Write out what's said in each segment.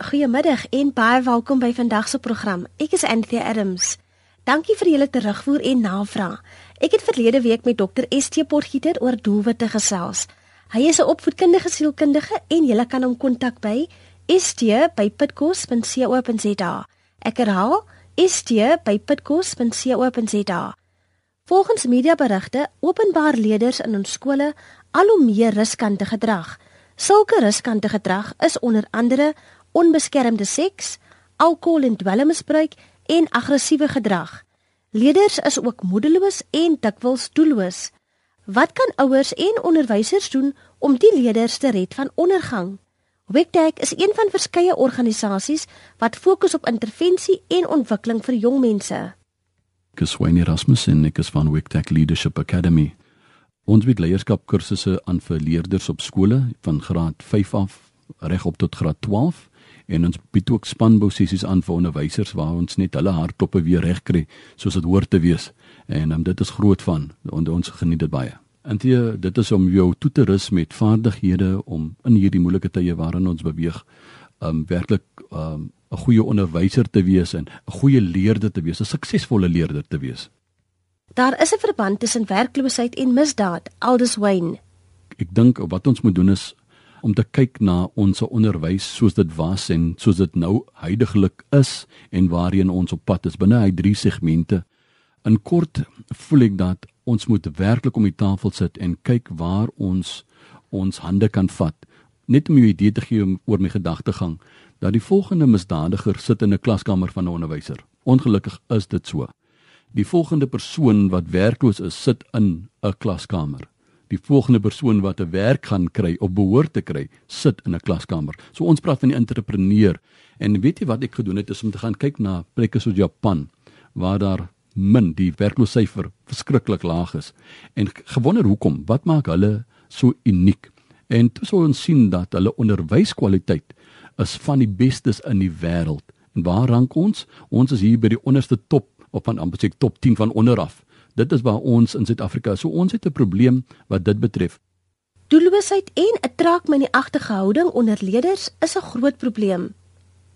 Goeiemiddag en baie welkom by vandag se program. Ek is Anthea Adams. Dankie vir julle terugvoer en navraag. Ek het verlede week met dokter ST Potgieter oor doelwitte gesels. Hy is 'n opvoedkundige sielkundige en julle kan hom kontak by st@pitkos.co.za. Ek herhaal st@pitkos.co.za. Volgens mediaberigte openbaar leerders in ons skole al hoe meer riskante gedrag. Sulke riskante gedrag is onder andere onbeskermde seks, alkohol en dwelmmisbruik en aggressiewe gedrag. Leerders is ook moedeloos en dikwels doelloos. Wat kan ouers en onderwysers doen om die leerders te red van ondergang? WECTEC is een van verskeie organisasies wat fokus op intervensie en ontwikkeling vir jong mense. Ek is Wayne Erasmus en ek is van WECTEC Leadership Academy. Ons bied leierskapkursusse aan vir leerders op skole van graad 5 af reg op tot graad 12 en ons bied ook spanbou sessies aan vir onderwysers waar ons net hulle harttoppe weer reg kry soos dit hoort te wees en um, dit is groot van en ons geniet dit baie. En dit is om jou toe te rus met vaardighede om in hierdie moeilike tye waarin ons beweeg um werklik um 'n goeie onderwyser te wees en 'n goeie leerder te wees, 'n suksesvolle leerder te wees. Daar is 'n verband tussen werkloosheid en misdaad, Aldous Wayne. Ek dink wat ons moet doen is om te kyk na ons onderwys soos dit was en soos dit nou heidaglik is en waarheen ons op pad is binne hy drie segmente. In kort voel ek dat ons moet werklik om die tafel sit en kyk waar ons ons hande kan vat. Net om 'n idee te gee oor my gedagtegang dat die volgende misdadiger sit in 'n klaskamer van 'n onderwyser. Ongelukkig is dit so. Die volgende persoon wat werkloos is, sit in 'n klaskamer die volgende persoon wat 'n werk gaan kry of behoort te kry, sit in 'n klaskamer. So ons praat van die entrepreneur. En weet jy wat ek gedoen het is om te gaan kyk na plekke soos Japan waar daar min die werkloosheidsyfer verskriklik laag is en gewonder hoekom, wat maak hulle so uniek? En toe sou ons sien dat hulle onderwyskwaliteit is van die bestes in die wêreld. En waar rank ons? Ons is hier by die onderste top op van amper sê top 10 van onder af. Dit is waar ons in Suid-Afrika, so ons het 'n probleem wat dit betref. Doelloosheid en 'n trak met die agtergehouding onder leerders is 'n groot probleem.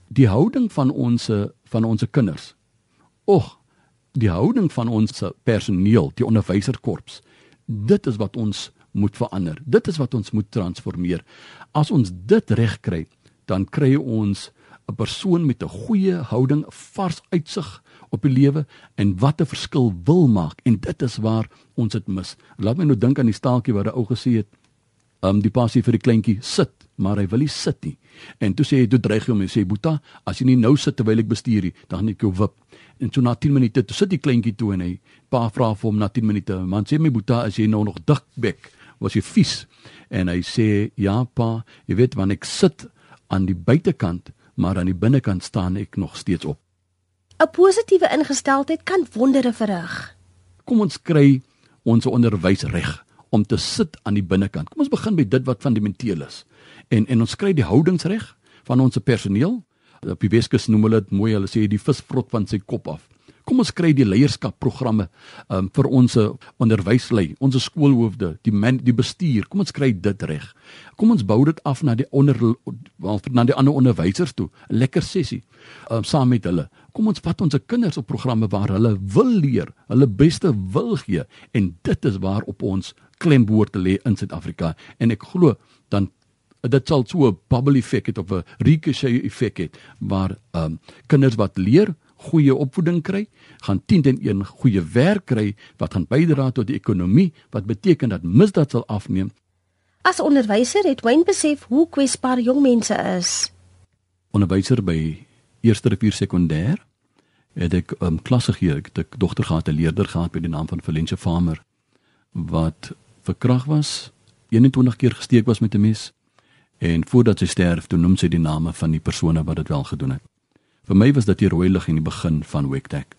Die houding van ons van ons kinders. Och, die houding van ons personeel, die onderwyserkorps. Dit is wat ons moet verander. Dit is wat ons moet transformeer. As ons dit reg kry, dan kry ons 'n persoon met 'n goeie houding, vars uitsig op die lewe en wat 'n verskil wil maak en dit is waar ons dit mis. Laat my nou dink aan die staaltjie wat 'n ou gesê het, um die passie vir die kleintjie sit, maar hy wil nie sit nie. En toe sê hy, "Toe dreig hy hom en sê, "Boeta, as jy nie nou sit terwyl ek bestuur nie, dan gaan ek jou wip." En so na 10 minute, toe sit die kleintjie toe en hy pa vra vir hom na 10 minute, "Man, sê my Boeta, as jy nou nog dik bek, was jy vies?" En hy sê, "Ja, pa, jy weet wanneer ek sit aan die buitekant, maar aan die binnekant staan ek nog steeds op." 'n Positiewe ingesteldheid kan wondere verrig. Kom ons kry ons onderwys reg om te sit aan die binnekant. Kom ons begin by dit wat fundamenteel is. En en ons kry die houdings reg van ons personeel. Op die Weskus noem hulle dit mooi, hulle sê die vis vrot van sy kop af. Kom ons kry die leierskapprogramme um, vir ons onderwyslei, ons skoolhoofde, die man, die bestuur. Kom ons kry dit reg. Kom ons bou dit af na die onder na die ander onderwysers toe. 'n Lekker sessie um, saam met hulle. Kom ons vat ons kinders op programme waar hulle wil leer, hulle beste wil gee en dit is waar op ons klem behoort te lê in Suid-Afrika en ek glo dan dit sal so 'n bubble effek het of 'n ricochet effek het waar um, kinders wat leer goeie opvoeding kry, gaan 10 teen 1 goeie werk kry wat gaan bydra tot die ekonomie wat beteken dat misdaad sal afneem. As onderwyser het Wayne besef hoe kwesbaar jong mense is. Onderwyser by Eerste Rivier Sekondêr het ek 'n um, klasse gegee, ek het 'n dogter gehad, 'n leerder gehad met die naam van Valencia Farmer wat verkrag was, 21 keer gesteek was met 'n mes en voordat sy sterf, toe noem sy die name van die persone wat dit wel gedoen het. Vir my was dit die rooi lig in die begin van Wektek.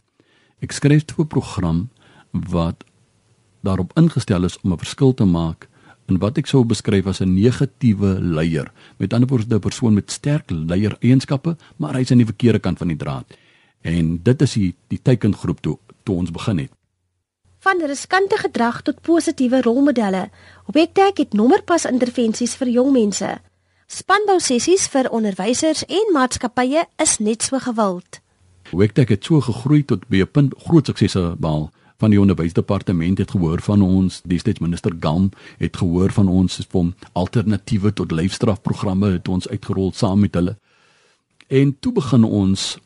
Ek skryf 'n program wat daarop ingestel is om 'n verskil te maak in wat ek sou beskryf as 'n negatiewe leier. Met ander woorde 'n persoon met sterk leiereienskappe, maar hy's aan die verkeerde kant van die draad. En dit is die die teikengroep toe toe ons begin het. Van riskante gedrag tot positiewe rolmodelle. Wektek het nommerpas intervensies vir jong mense. Spanbou sessies vir onderwysers en maatskappye is net so gewild. Wektek het so gegroei tot by 'n punt groot suksese behaal. Van die onderwysdepartement het gehoor van ons, die stedsminister Gam het gehoor van ons vir alternatiewe tot lyfstrafprogramme het ons uitgerol saam met hulle. En toe begin ons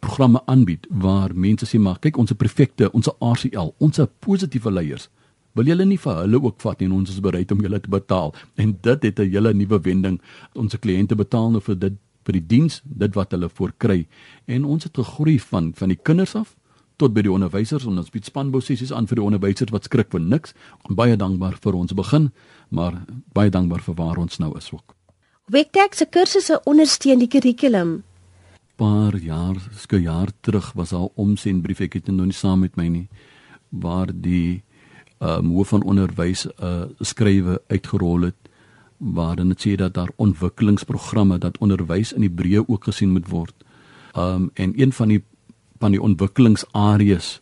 programme aanbied waar mense sê maar kyk ons prefekte, ons RCL, ons positiewe leiers wil julle nie vir hulle ook vat nie en ons is bereid om julle te betaal? En dit het 'n hele nuwe wending. Ons kliënte betaal nou vir dit vir die diens dit wat hulle voorkry en ons het gegroei van van die kinders af tot by die onderwysers. En ons bied spanbou sessies aan vir die onderwysers wat skrik vir niks. Baie dankbaar vir ons begin maar baie dankbaar vir waar ons nou is ook. Wektek se kursusse ondersteun die kurrikulum. Paar jaar, ske jaar terug was al omsien brief ek het nou nie saam met my nie waar die um, hoof van onderwys 'n uh, skrywe uitgerol het waarin dit sê dat daar ontwikkelingsprogramme dat onderwys in Hebreë ook gesien moet word. Um, en een van die van die ontwikkelingsareas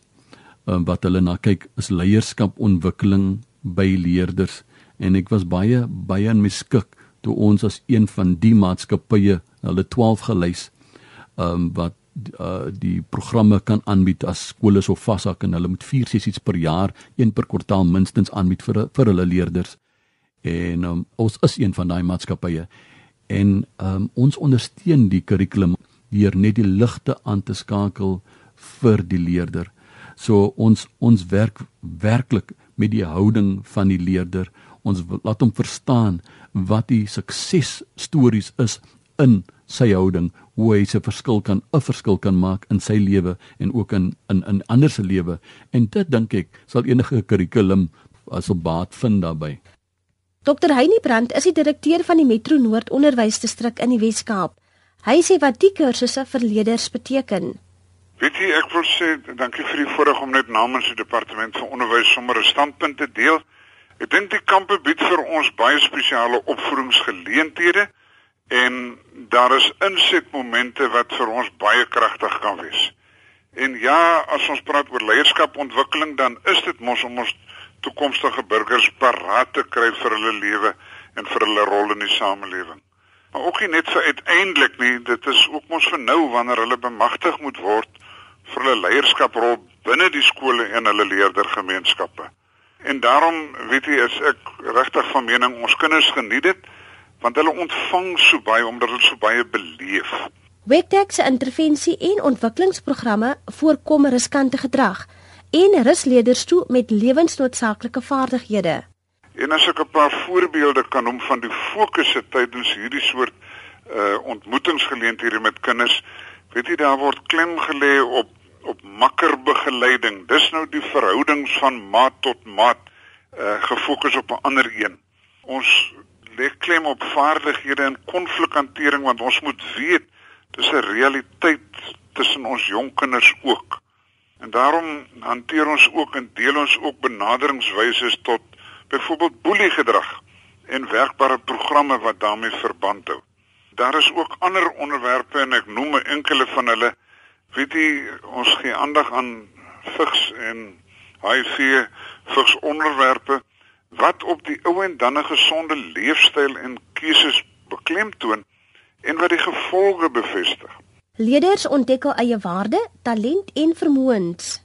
um, wat hulle na kyk is leierskap ontwikkeling by leerders en ek was baie baie miskik toe ons as een van die maatskappye hulle 12 gelys um, wat uh, die programme kan aanbied as skole so vashak en hulle moet 4 sessies per jaar, een per kwartaal minstens aanbied vir vir hulle leerders. En um, ons is een van daai maatskappye en um, ons ondersteun die kurrikulum deur net die ligte aan te skakel vir die leerder. So ons ons werk werklik met die houding van die leerder. Ons laat hom verstaan wat die suksesstories is in sy houding hoe hy se verskil kan 'n verskil kan maak in sy lewe en ook in in in ander se lewe en dit dink ek sal enige kurrikulum as op baat vind daarbey. Dr Heinie Brandt is die direkteur van die Metro Noord Onderwysdistrik in die Wes-Kaap. Hy sê wat die kursusse vir leerders beteken. Weet jy, ek wil sê dankie vir die voorreg om net namens die departement van onderwys sommer 'n standpunt te deel. Ek dink die kampe bied vir ons baie spesiale opvoedingsgeleenthede en daar is insetmomente wat vir ons baie kragtig kan wees. En ja, as ons praat oor leierskapontwikkeling, dan is dit mos om ons toekomstige burgers paraat te kry vir hulle lewe en vir hulle rol in die samelewing. Maar ook nie net vir uiteindelik nie, dit is ook mos vir nou wanneer hulle bemagtig moet word vir hulle leierskaprol binne die skole en hulle leerdergemeenskappe. En daarom, weet jy, is ek regtig van mening ons kinders geniet dit want hulle ontvang so baie omdat hulle so baie beleef. Wektek se intervensie en ontwikkelingsprogramme voorkom riskante gedrag en rus leerders toe met lewensnoodsaaklike vaardighede. En as ek 'n paar voorbeelde kan noem van die fokusse tydens hierdie soort uh ontmoetingsgeleenthede met kinders, weet jy daar word klem gelê op op makkerbegeleiding. Dis nou die verhoudings van maat tot maat uh gefokus op 'n ander een. Ons lê klem op vaardighede en konflikhantering want ons moet weet dis 'n realiteit tussen ons jong kinders ook. En daarom hanteer ons ook en deel ons ook benaderingswyse tot byvoorbeeld boeliegedrag en werkbare programme wat daarmee verband hou. Daar is ook ander onderwerpe en ek noem enkele van hulle. Weet jy, ons gee aandag aan vigs en HIV vigs onderwerpe wat op die ou en dan 'n gesonde leefstyl en keuses beklemtoon en wat die gevolge bevestig. Leerders ontdek hul eie waarde, talent en vermoëns.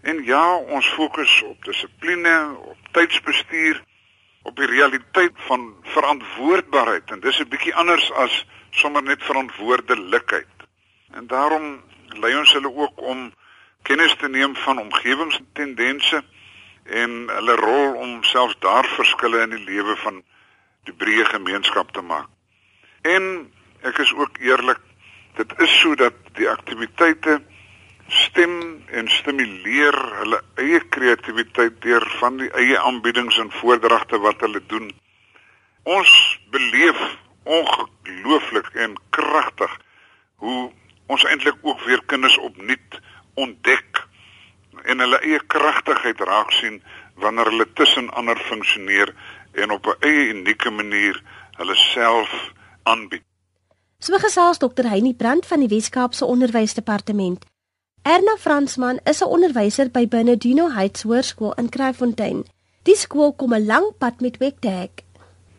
En ja, ons fokus op dissipline, op tydsbestuur, op die realiteit van verantwoordbaarheid en dis 'n bietjie anders as sommer net verantwoordelikheid. En daarom lei ons hulle ook om kennis te neem van omgewingstendense en hulle rol om selfs daar verskille in die lewe van die breë gemeenskap te maak. En ek is ook eerlik, dit is so dat die aktiwiteite stem en stimuleer hulle eie kreatiwiteit deur van die eie aanbiedings en voordragte wat hulle doen. Ons beleef ongelooflik en kragtig hoe ons eintlik ook weer kinders opnuut ontdek en hulle eie kragtigheid raak sien wanneer hulle tussen ander funksioneer en op 'n eie unieke manier hulle self aanbied. So gesels Dr. Heinie Brandt van die Wes-Kaapse Onderwysdepartement. Erna Fransman is 'n onderwyser by Bernardino Heights Hoërskool in Kraaifontein. Die skool kom 'n lang pad met Wektek.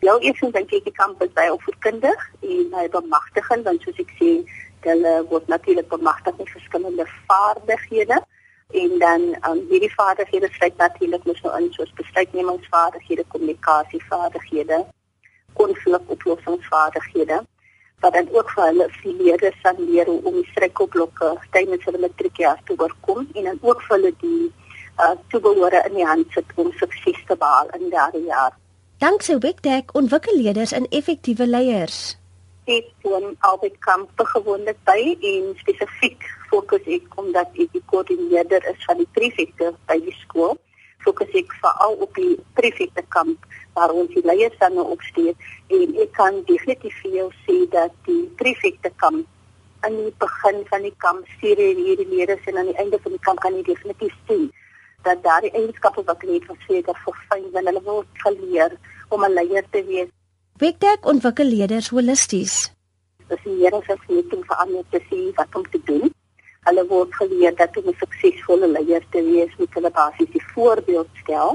Jou eerste dink ek die kamp is baie opvoedkundig en hy bemagtigend want soos ek sê, hulle word natuurlik bemagtig met verskillende vaardighede en dan um, hierdie vaardighede sluit natuurlik mos nou in soos besluitnemingsvaardighede, kommunikasievaardighede, konflikoplossingsvaardighede wat dan ook vir hulle leerders sal leer hoe om die struikelblokke tydens hulle matriekjaar te oorkom en dan ook vir hulle die uh, toebehore in die hand sit om sukses te behaal in daardie jaar. Danksy Wiktek ontwikkel leerders in effektiewe leiers. Ek woon altyd kamp gewoonlik by en spesifiek fokus ek omdat ek die koördineerder is van die prefekte by die skool. Fokus ek veral op die prefekte kamp waar ons die leiers dan opsteek en ek kan definitief vir jou sê dat die prefekte kamp aan die begin van die kamp stuur hierdie leerders en aan die einde van die kamp kan jy definitief sien dat daar die eienskappe wat hulle het verseker verfyn wanneer hulle word geleer om 'n leier te wees. Wiktek ontwikkel leerders holisties. Dis die Here se vernieting vir ander te sien wat om te doen. Hulle word geleer dat om 'n suksesvolle leier te wees, moet hulle basies die voorbeeld stel.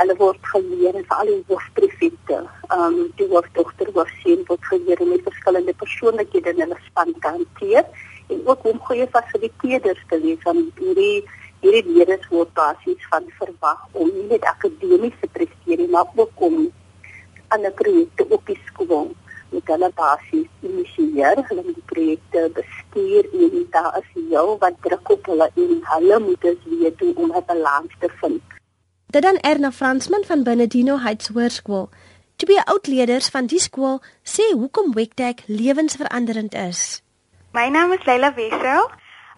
Hulle word geleer en veral die hoofprefekte, ehm um, die hoofdogter hoofseun word geleer om met verskillende persoonlikhede in hulle span te hanteer en ook om goeie fasiliteerders te wees aan hierdie hierdie leerders word basies van verwag om nie net akademies te presteer maar ook om ander projekte op die skool met hulle basies initieer, hulle moet die projekte bestuur en daar is heel wat druk op hulle en hulle moet dus weet hoe om 'n balans te vind. Dit dan Erna Fransman van Benedino Heights Hoërskool. Twee oud leerders van die skool sê hoekom Wektek lewensveranderend is. My naam is Leila Wessel.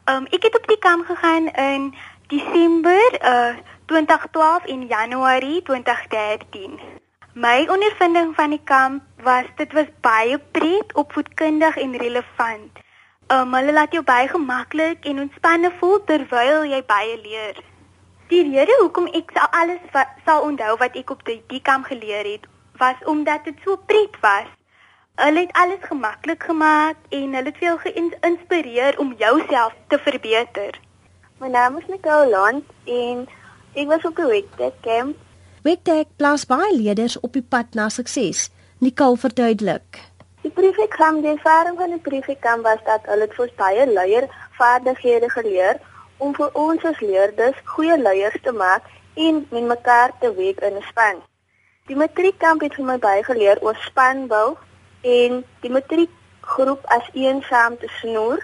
Um, ek het op die kamp gegaan in Desember uh 2012 en Januarie 2013. My ondervinding van die kamp was dit was baie pret, opvoedkundig en relevant. Um hulle laat jou baie gemaklik en ontspanne voel terwyl jy baie leer. Die rede hoekom ek sal alles wat, sal onthou wat ek op die, die kamp geleer het, was omdat dit so pret was. Hulle het alles gemaklik gemaak en hulle het veel geïnspireer om jouself te verbeter. My naam is Nicole Land en ek was op die Wektek camp. Wektek plaas baie leerders op die pad na sukses. Nicole verduidelik. Die prefek kamp, die ervaring van die prefek kamp was dat hulle vir baie leier vaardighede geleer om vir ons as leerders goeie leiers te maak en met mekaar te werk in 'n span. Die matriekkamp het vir my baie geleer oor spanbou en die matriekgroep as een saam te snoer.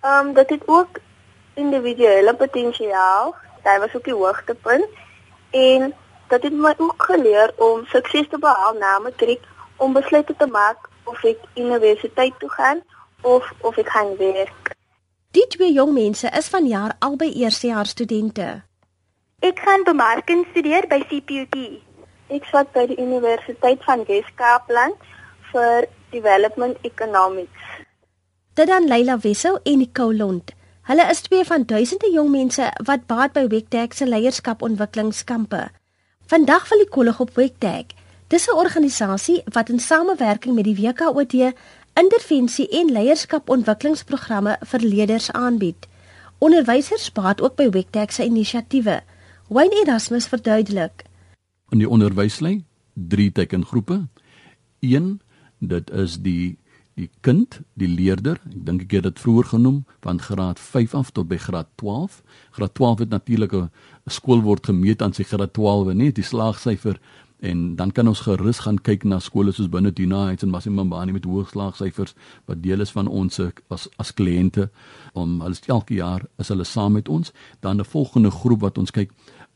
Ehm um, dit het ook individuele potensiaal. Dit was ook die hoogtepunt en dit het my ook geleer om sukses te behaal na matriek om besluite te maak of ek universiteit toe gaan of of ek gaan werk. Die twee jong mense is vanjaar albei eerstejaars studente. Ek gaan bemarking studeer by CPUT. Ek swat by die Universiteit van Wes-Kaapland vir Development Economics. Dit dan Leila Wessel en Nicole Lond. Hulle is twee van duisende jong mense wat baat by Wektek se leierskapontwikkelingskampe. Vandag wil die kolleg op Wektek. Dis 'n organisasie wat in samewerking met die WKOD intervensie en leierskapontwikkelingsprogramme vir leerders aanbied. Onderwysers baat ook by Wektek se inisiatiewe. Wayne Erasmus verduidelik. In die onderwyslyn drie tekengroepe. 1 dit is die die kind, die leerder, ek dink ek het dit vroeër genoem, van graad 5 af tot by graad 12. Graad 12 het natuurlik 'n skool word gemeet aan sy graad 12, nee, die slaagsyfer. En dan kan ons gerus gaan kyk na skole soos binne Dina Heights en Masimambani met hoë slaagsyfers wat deel is van ons as as kliënte. Om hulle elke jaar is hulle saam met ons. Dan 'n volgende groep wat ons kyk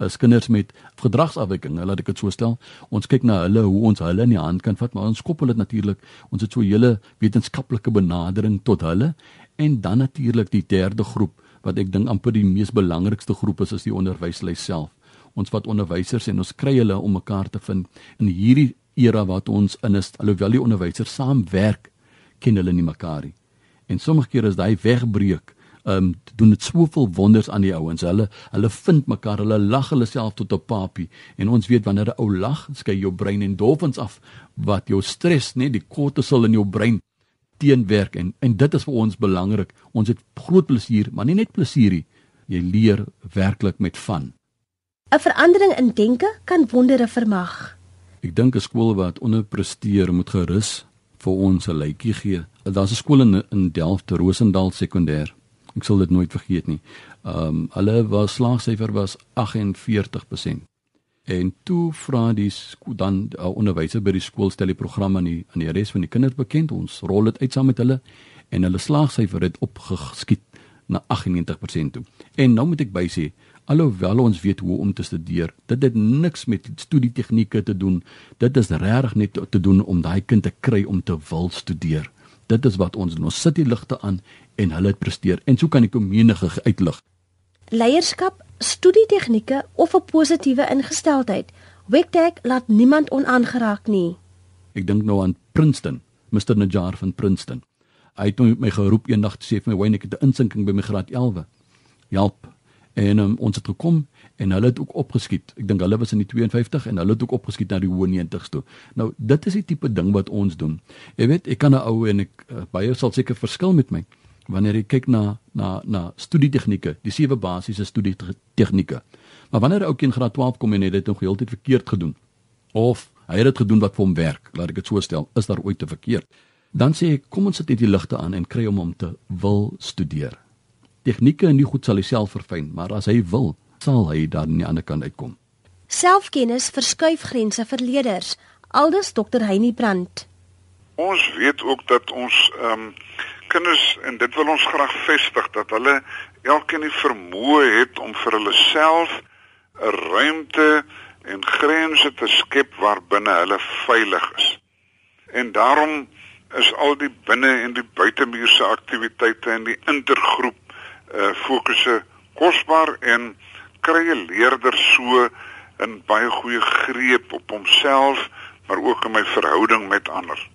is kinders met gedragsafwyking. Laat ek dit so stel. Ons kyk na hulle hoe ons hulle in die hand kan vat, maar ons koppel dit natuurlik. Ons het so 'n hele wetenskaplike benadering tot hulle en dan natuurlik die derde groep wat ek dink amper die mees belangrikste groep is is die onderwyslys self. Ons wat onderwysers en ons kry hulle om mekaar te vind in hierdie era wat ons in is. Alhoewel die onderwysers saamwerk, ken hulle nie mekaar nie. En sommige kere is daai wegbreek um, doen dit soveel wonders aan die ouens. Hulle hulle vind mekaar, hulle lag hulle self tot 'n papie en ons weet wanneer 'n ou lag, skei jou brein en dolfins af wat jou stres, net die kortisol in jou brein teenwerk en en dit is vir ons belangrik. Ons het groot plesier, maar nie net plesier nie. Jy leer werklik met van. 'n Verandering in denke kan wondere vermag. Ek dink 'n skool wat onderpresteer moet gerus vir ons 'n lykie gee. Daar's 'n skool in in Delft, Rosendal Sekondêr. Ek sal dit nooit vergeet nie. Ehm um, hulle was slaagsyfer was 48%. En toe vra die dan uh, onderwyser by die skool stel die program aan die aan die res van die kinders bekend. Ons rol dit uit saam met hulle en hulle slaagsyfer het opgeskiet na 98% toe. En nou moet ek bysê, alhoewel ons weet hoe om te studeer, dit het niks met studie tegnieke te doen. Dit is regtig net te doen om daai kind te kry om te wil studeer. Dit is wat ons doen. Ons sit die ligte aan en hulle het presteer. En so kan ek hom menige uitlig. Leierskap, studie tegnieke of 'n positiewe ingesteldheid. Wektek laat niemand onaangeraak nie. Ek dink nou aan Princeton, Mr Najar van Princeton. Hy het my geroep eendag te sê vir my, "Wayne, ek het 'n insinking by my graad 11." Help. En um, ons het gekom en hulle het ook opgeskiet. Ek dink hulle was in die 52 en hulle het ook opgeskiet na die hoë 90s toe. Nou, dit is die tipe ding wat ons doen. Jy weet, ek kan 'n ou en ek uh, baie sal seker verskil met my wanneer jy kyk na na na studie tegnieke, die sewe basiese studie tegnieke. Maar wanneer 'n ou kind graad 12 kom en het dit nog heeltyd verkeerd gedoen of hy het dit gedoen wat vir hom werk, laat ek dit so stel, is daar ooit te verkeerd? Dan sê ek, kom ons sit net die ligte aan en kry hom om te wil studeer. Tegnieke en nie goed sal hy self verfyn, maar as hy wil, sal hy dan aan die ander kant uitkom. Selfkennis verskuif grense vir leerders. Aldus Dr. Heinie Brandt. Ons weet ook dat ons ehm um, kinders en dit wil ons graag vestig dat hulle elkeen die vermoë het om vir hulle self 'n ruimte en grense te skep waarbinne hulle veilig is. En daarom is al die binne en die buitemuurse aktiwiteite en die intergroep uh fokusse kosbaar en kry 'n leerder so 'n baie goeie greep op homself maar ook in my verhouding met ander.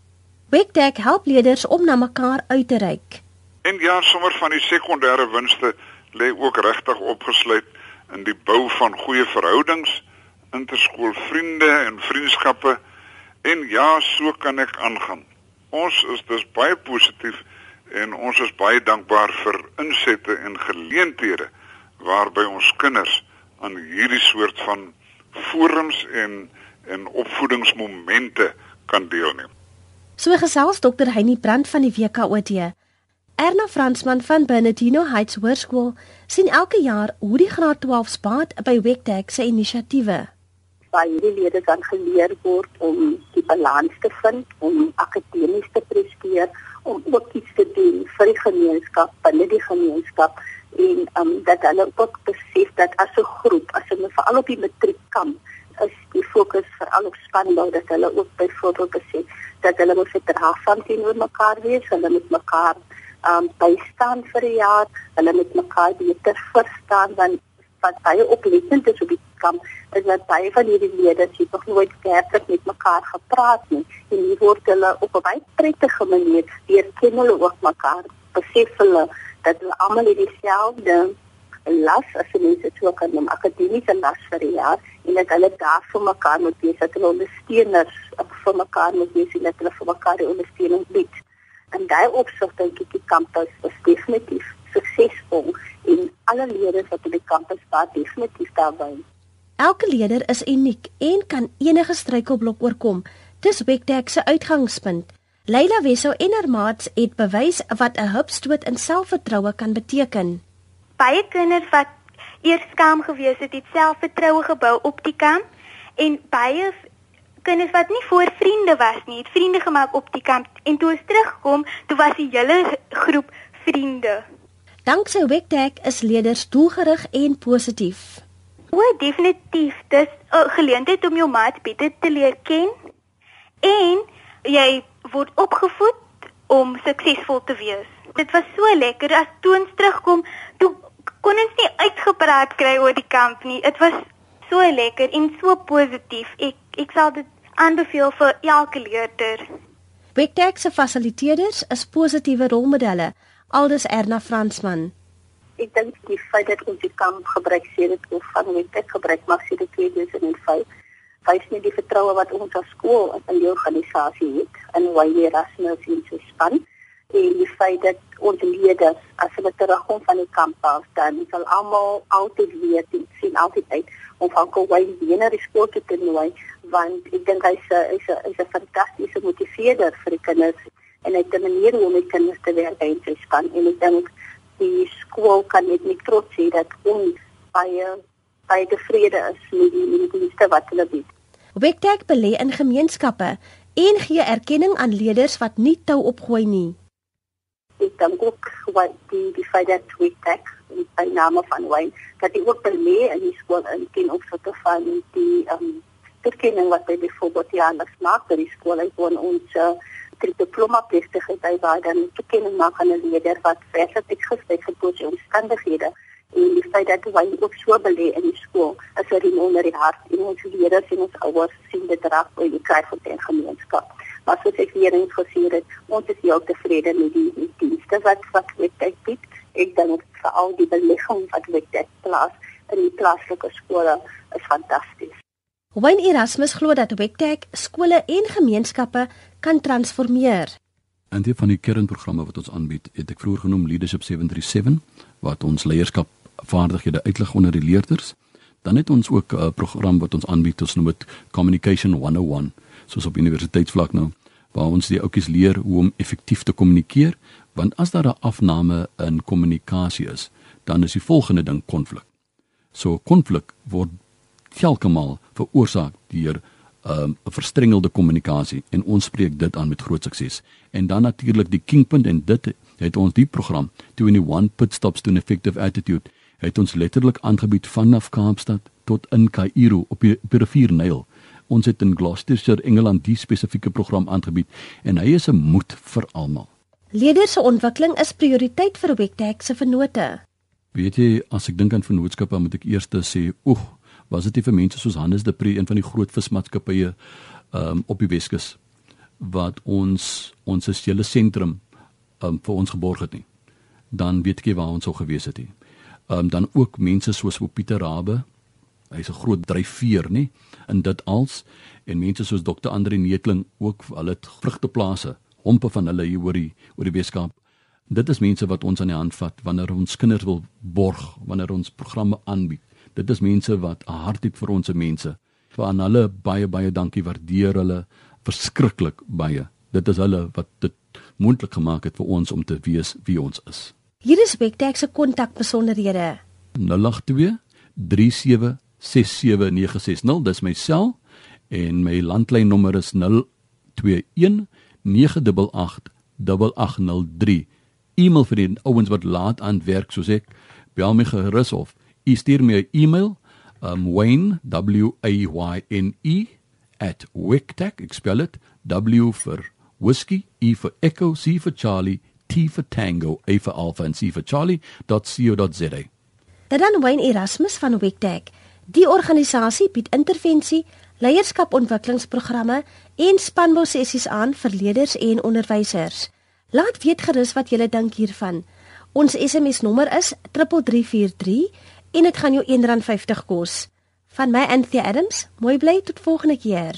Wektek help leerders om na mekaar uit te reik. En ja, sommer van die sekondêre winste lê ook regtig opgesluit in die bou van goeie verhoudings, interskoolvriende en vriendskappe en ja, so kan ek aangaan. Ons is dus baie positief en ons is baie dankbaar vir insette en geleenthede waarby ons kinders aan hierdie soort van forums en en opvoedingsmomente kan deelneem. So gesels Dr. Heinie Brand van die WKOT. Erna Fransman van Bernardino Heights Hoërskool sien elke jaar hoe die graad 12 spaat by Wektek se inisiatiewe waar hierdie lede dan geleer word om die balans te vind, om akademies te presteer, om ook iets te doen vir die gemeenskap, binne die gemeenskap en um, dat hulle ook besef dat as 'n groep, as hulle veral op die matriek kan, is die fokus veral op spanbou dat hulle ook byvoorbeeld besef dat hulle moet verdraagsaam teenoor mekaar wees, hulle moet mekaar um bystaan vir 'n jaar, hulle moet mekaar beter verstaan want wat baie oplettend is op die kamp is dat baie van hierdie lede se nog nooit werklik met mekaar gepraat nie. En hier word hulle op 'n baie prettige manier weer ken hulle ook mekaar besef hulle dat hulle almal dieselfde las as jy net so kan noem akademiese las vir die jaar en dat hulle daar vir mekaar moet wees dat hulle ondersteuners vir mekaar moet wees en dat hulle vir mekaar die ondersteuning bied en daai opsig dink ek die kampus is definitief suksesvol en alle lede wat op die kampus was definitief daarbey. Elke leerder is uniek en kan enige struikelblok oorkom. Dis Wektek se uitgangspunt. Leila Wessel en haar maats het bewys wat 'n hupstoot in selfvertroue kan beteken. Baie kinders wat eers skaam gewees het, het selfvertroue gebou op die kamp en baie kinders wat nie voor vriende was nie, het vriende gemaak op die kamp en toe ons terugkom, toe was die hele groep vriende. Danksy Wektek is leerders doelgerig en positief. O, definitief. Dis 'n geleentheid om jou maat beter te leer ken en jy word opgevoed om suksesvol te wees. Dit was so lekker as toe ons terugkom, toe kon ons nie uitgepraat kry oor die kamp nie. Dit was so lekker en so positief. Ek ek sal dit aanbeveel vir elke leerder. Wektek se fasiliteerders is positiewe rolmodelle Aldus Erna Fransman. Ek dink die feit dat ons die kamp gebruik sê dit of van net ek gebruik maar sê dit 2005 wys net die vertroue wat ons as skool in die organisasie het in jy Erasmus in sy span. En die feit dat ons leerders as hulle terugkom van die kamp af dan sal almal altyd weet en sien altyd uit om van Kauai weer na die skool te nooi want ek dink hy's 'n hy's 'n hy's 'n fantastiese motiveerder vir die kinders en hy het 'n manier hoe om met kinders te werk en te span. En ek dink die skool kan net met trots sê dat ons baie baie tevrede is met die met die dienste wat hulle bied. Wektek belê in gemeenskappe en gee erkenning aan leerders wat nie tou opgooi nie. Ek dink ook wat die die feit dat Wektek by name van Wayne dat die ook belê in die skool in ken ook so te van die ehm um, erkenning wat by byvoorbeeld ander maak by die skool hy woon ons uh, die diploma plegtigheid by waar dan erkenning maak aan 'n leerder wat verseker het gespreek vir die omstandighede en die feit dat hy ook so belê in die skool as 'n riem onder die hart en ons leerders en ons ouers sien dit reg by die Kryfontein gemeenskap. Maar soos ek hier eens gesê het, ons is heel tevrede met die, die dienste wat wat met dit bied. Ek dink vir al die belegging wat met dit plaas in die plaaslike skole is fantasties. Wayne Erasmus glo dat Wektek skole en gemeenskappe kan transformeer. En die van die kernprogramme wat ons aanbied, het ek vroeër genoem Leadership 737 wat ons leierskap vaardighede uitlig onder die leerders. Dan het ons ook 'n program wat ons aanbied, ons noem dit Communication 101, soos op universiteitsvlak nou, waar ons die ouetjies leer hoe om effektief te kommunikeer, want as daar 'n afname in kommunikasie is, dan is die volgende ding konflik. So konflik word telkemal veroorsaak deur um, 'n verstrengelde kommunikasie en ons spreek dit aan met groot sukses. En dan natuurlik die kingpunt en dit het ons die program 21 pit stops to an effective attitude het ons letterlik aangebied vanaf Kaapstad tot in Kaïro op die, op die rivier Nyl. Ons het in Gloucestershire, Engeland die spesifieke program aangebied en hy is 'n moed vir almal. Leerders se ontwikkeling is prioriteit vir Wektek se vennote. Weet jy, as ek dink aan vennootskappe, moet ek eers sê, oeg, was dit nie vir mense soos Hannes de Pre, een van die groot vismaatskappye um, op die Weskus wat ons ons hele sentrum um, vir ons geborg het nie. Dan weet ek nie waar ons sou gewees het nie um, dan ook mense soos Pieter Rabbe. Hy's 'n groot dryfveer, nê, in dit als en mense soos Dr. Andre Netling ook hulle het vrugteplase, hompe van hulle hier oor die oor die Weskaap. Dit is mense wat ons aan die hand vat wanneer ons kinders wil borg, wanneer ons programme aanbied. Dit is mense wat 'n hart het vir ons se mense. Vir aan hulle baie baie dankie, waardeer hulle verskriklik baie. Dit is hulle wat dit moontlik gemaak het vir ons om te wees wie ons is. Hier is Wektek se kontakbesonderhede. 082 3767960 dis my sel en my landlynnommer is 021 988 8803. E-mail vir die ouens wat laat aan werk soos ek, bel my gerus of u stuur my 'n e-mail um wayne w a y n e @wektek ek spel dit w vir whiskey e vir echo c vir charlie T for Tango, A for Alpha en C for Charlie.co.za. Dit dan Wayne Erasmus van Wektek. Die organisasie bied intervensie, leierskapontwikkelingsprogramme en spanbou sessies aan vir leerders en onderwysers. Laat weet gerus wat jy dink hiervan. Ons SMS nommer is 3343 en dit gaan jou R1.50 kos. Van my Anthea Adams, mooi bly tot volgende keer.